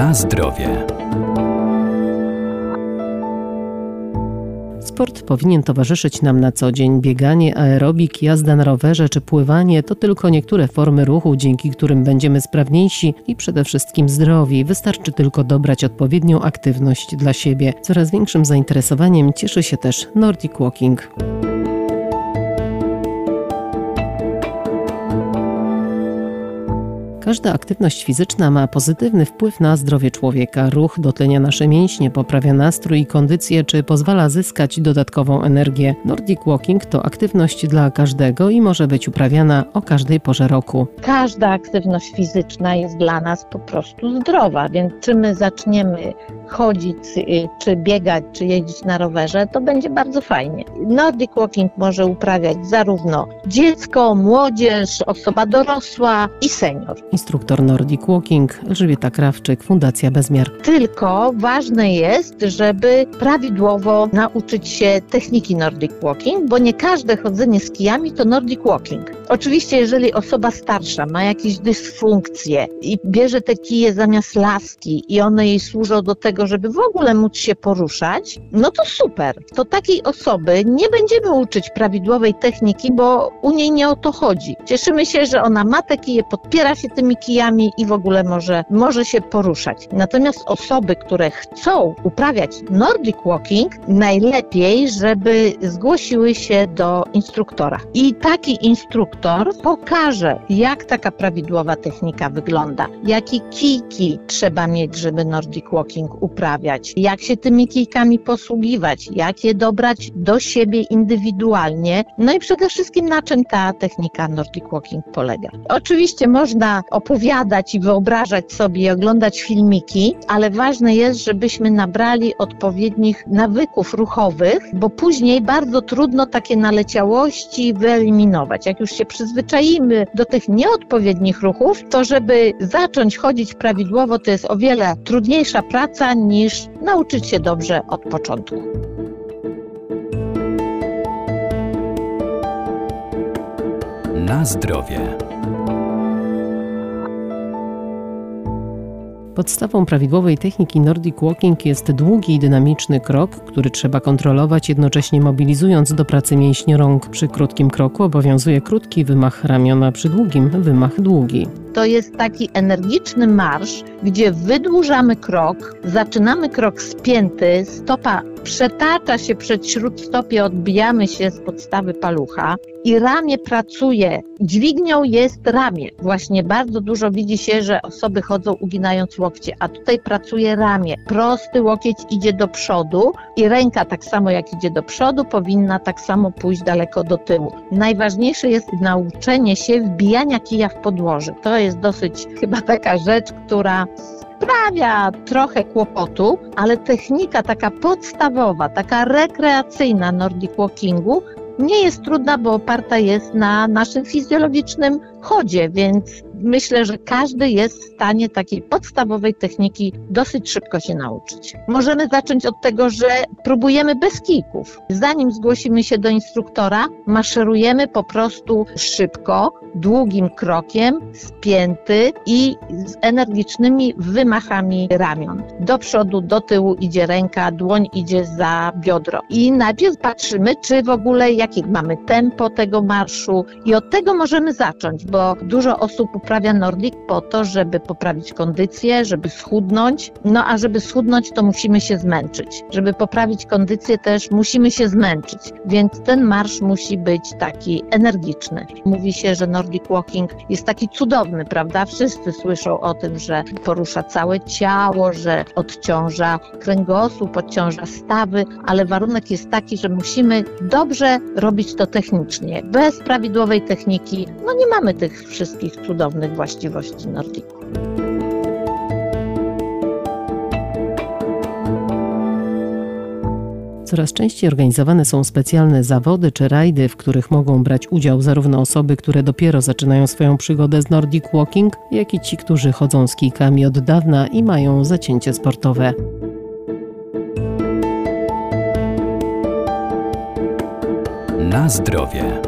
Na zdrowie. Sport powinien towarzyszyć nam na co dzień. Bieganie, aerobik, jazda na rowerze czy pływanie to tylko niektóre formy ruchu, dzięki którym będziemy sprawniejsi i przede wszystkim zdrowi. Wystarczy tylko dobrać odpowiednią aktywność dla siebie. Coraz większym zainteresowaniem cieszy się też Nordic Walking. Każda aktywność fizyczna ma pozytywny wpływ na zdrowie człowieka. Ruch dotlenia nasze mięśnie, poprawia nastrój i kondycję, czy pozwala zyskać dodatkową energię. Nordic Walking to aktywność dla każdego i może być uprawiana o każdej porze roku. Każda aktywność fizyczna jest dla nas po prostu zdrowa, więc czy my zaczniemy chodzić, y, czy biegać, czy jeździć na rowerze, to będzie bardzo fajnie. Nordic Walking może uprawiać zarówno dziecko, młodzież, osoba dorosła i senior. Instruktor Nordic Walking Elżbieta Krawczyk, Fundacja Bezmiar. Tylko ważne jest, żeby prawidłowo nauczyć się techniki Nordic Walking, bo nie każde chodzenie z kijami to Nordic Walking. Oczywiście, jeżeli osoba starsza ma jakieś dysfunkcje i bierze te kije zamiast laski i one jej służą do tego, żeby w ogóle móc się poruszać, no to super. To takiej osoby nie będziemy uczyć prawidłowej techniki, bo u niej nie o to chodzi. Cieszymy się, że ona ma te kije, podpiera się tymi kijami i w ogóle może, może się poruszać. Natomiast osoby, które chcą uprawiać Nordic Walking, najlepiej, żeby zgłosiły się do instruktora. I taki instruktor pokaże, jak taka prawidłowa technika wygląda, jakie kijki trzeba mieć, żeby Nordic Walking uprawiać, jak się tymi kijkami posługiwać, jak je dobrać do siebie indywidualnie, no i przede wszystkim na czym ta technika Nordic Walking polega. Oczywiście można opowiadać i wyobrażać sobie i oglądać filmiki, ale ważne jest, żebyśmy nabrali odpowiednich nawyków ruchowych, bo później bardzo trudno takie naleciałości wyeliminować. Jak już się przyzwyczaimy do tych nieodpowiednich ruchów, to żeby zacząć chodzić prawidłowo, to jest o wiele trudniejsza praca niż nauczyć się dobrze od początku. Na zdrowie. Podstawą prawidłowej techniki Nordic Walking jest długi i dynamiczny krok, który trzeba kontrolować, jednocześnie mobilizując do pracy mięśnie rąk. Przy krótkim kroku obowiązuje krótki wymach ramiona, przy długim wymach długi. To jest taki energiczny marsz, gdzie wydłużamy krok, zaczynamy krok spięty, stopa przetacza się przed śródstopie, odbijamy się z podstawy palucha i ramię pracuje. Dźwignią jest ramię. Właśnie bardzo dużo widzi się, że osoby chodzą uginając łokcie, a tutaj pracuje ramię. Prosty łokieć idzie do przodu i ręka tak samo jak idzie do przodu, powinna tak samo pójść daleko do tyłu. Najważniejsze jest nauczenie się wbijania kija w podłoże. To jest dosyć chyba taka rzecz, która sprawia trochę kłopotu, ale technika taka podstawowa, taka rekreacyjna Nordic Walkingu nie jest trudna, bo oparta jest na naszym fizjologicznym chodzie, więc myślę, że każdy jest w stanie takiej podstawowej techniki dosyć szybko się nauczyć. Możemy zacząć od tego, że próbujemy bez kijków. Zanim zgłosimy się do instruktora, maszerujemy po prostu szybko, długim krokiem, spięty i z energicznymi wymachami ramion. Do przodu, do tyłu idzie ręka, dłoń idzie za biodro. I najpierw patrzymy, czy w ogóle jakie mamy tempo tego marszu i od tego możemy zacząć, bo dużo osób uprawia Nordic po to, żeby poprawić kondycję, żeby schudnąć. No a żeby schudnąć, to musimy się zmęczyć. Żeby poprawić kondycję też musimy się zmęczyć, więc ten marsz musi być taki energiczny. Mówi się, że Nordic Walking jest taki cudowny, prawda? Wszyscy słyszą o tym, że porusza całe ciało, że odciąża kręgosłup, odciąża stawy, ale warunek jest taki, że musimy dobrze robić to technicznie. Bez prawidłowej techniki, no nie mamy tych wszystkich cudownych właściwości Nordiku. Coraz częściej organizowane są specjalne zawody czy rajdy, w których mogą brać udział zarówno osoby, które dopiero zaczynają swoją przygodę z Nordic Walking, jak i ci, którzy chodzą z kijkami od dawna i mają zacięcie sportowe. Na zdrowie.